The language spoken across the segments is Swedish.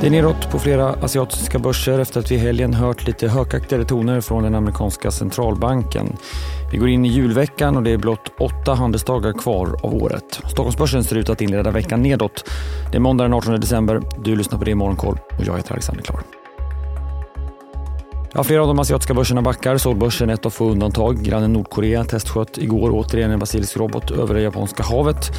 Det är neråt på flera asiatiska börser efter att vi i helgen hört lite hökaktigare toner från den amerikanska centralbanken. Vi går in i julveckan och det är blott åtta handelsdagar kvar av året. Stockholmsbörsen ser ut att inleda veckan nedåt. Det är måndag den 18 december. Du lyssnar på det i Morgonkoll och jag heter Alexander Klar. Ja, flera av de asiatiska börserna backar. Solbörsen är ett av få undantag. Grannen Nordkorea testsköt igår återigen en basilisk robot över det japanska havet.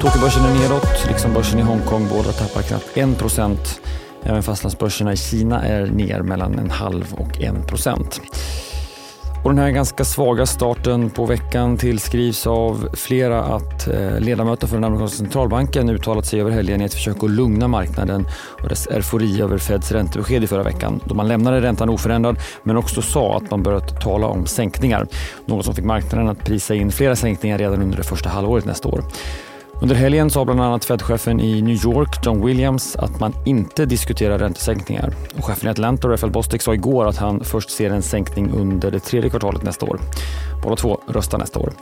Tokyobörsen är nedåt, liksom börsen i Hongkong. Båda tappar knappt 1 procent. Även fastlandsbörserna i Kina är ner mellan en halv och en procent. Och den här ganska svaga starten på veckan tillskrivs av flera att eh, ledamöter för den amerikanska centralbanken uttalat sig över helgen i ett försök att lugna marknaden och dess eufori över Feds räntebesked i förra veckan då man lämnade räntan oförändrad men också sa att man börjat tala om sänkningar. Något som fick marknaden att prisa in flera sänkningar redan under det första halvåret nästa år. Under helgen sa bland annat Fed-chefen i New York, John Williams, att man inte diskuterar räntesänkningar. Och chefen i Atlanta, Raphael Bostic, sa igår att han först ser en sänkning under det tredje kvartalet nästa år. Båda två röstar nästa år.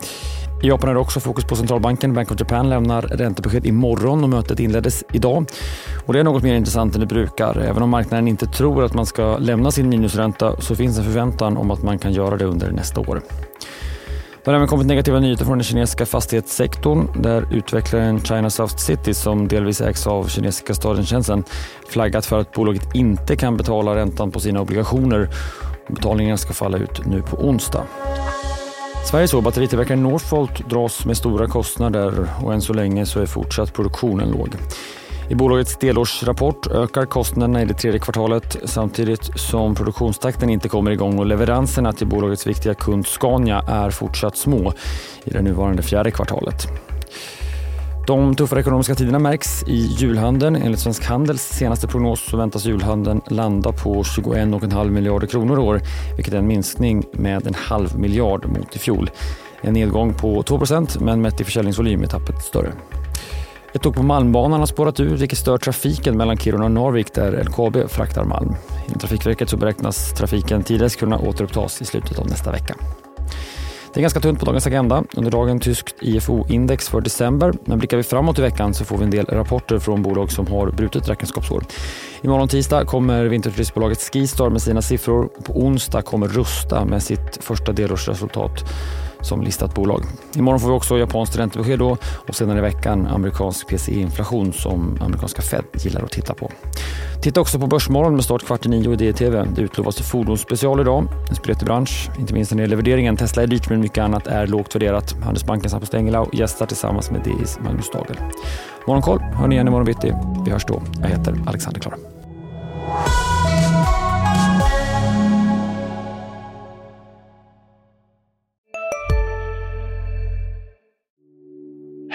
I Japan är det också fokus på centralbanken. Bank of Japan lämnar räntebesked imorgon och mötet inleddes idag. Och det är något mer intressant än det brukar. Även om marknaden inte tror att man ska lämna sin minusränta så finns en förväntan om att man kan göra det under nästa år. Det har även kommit negativa nyheter från den kinesiska fastighetssektorn där utvecklaren China South City som delvis ägs av kinesiska staden Shenzhen flaggat för att bolaget inte kan betala räntan på sina obligationer. Betalningarna ska falla ut nu på onsdag. Sveriges batteritillverkare Northvolt dras med stora kostnader och än så länge så är fortsatt produktionen låg. I bolagets delårsrapport ökar kostnaderna i det tredje kvartalet samtidigt som produktionstakten inte kommer igång och leveranserna till bolagets viktiga kund Scania är fortsatt små i det nuvarande fjärde kvartalet. De tuffare ekonomiska tiderna märks i julhandeln. Enligt Svensk Handels senaste prognos så väntas julhandeln landa på 21,5 miljarder kronor i år, vilket är en minskning med en halv miljard mot i fjol. En nedgång på 2% men mätt i försäljningsvolym är tappet större. Ett tåg på Malmbanan har spårat ur vilket stör trafiken mellan Kiruna och Narvik där LKAB fraktar malm. Enligt Trafikverket så beräknas trafiken tidigast kunna återupptas i slutet av nästa vecka. Det är ganska tunt på dagens agenda. Under dagen tyskt IFO-index för december. Men blickar vi framåt i veckan så får vi en del rapporter från bolag som har brutit räkenskapsår. Imorgon tisdag kommer vinterturistbolaget Skistar med sina siffror. På onsdag kommer Rusta med sitt första delårsresultat som listat bolag. Imorgon får vi också japanskt räntebesked då och senare i veckan amerikansk PCE-inflation som amerikanska Fed gillar att titta på. Titta också på Börsmorgon med start kvart i nio i DTV. Det utlovas fordonsspecial idag. En spretig bransch, inte minst när det gäller värderingen. Tesla är dyrt men mycket annat är lågt värderat. Handelsbankens Hampus Engelau gästar tillsammans med DIs Magnus Dagel. Morgonkoll hör ni igen imorgon bitti. Vi hörs då. Jag heter Alexander Klara.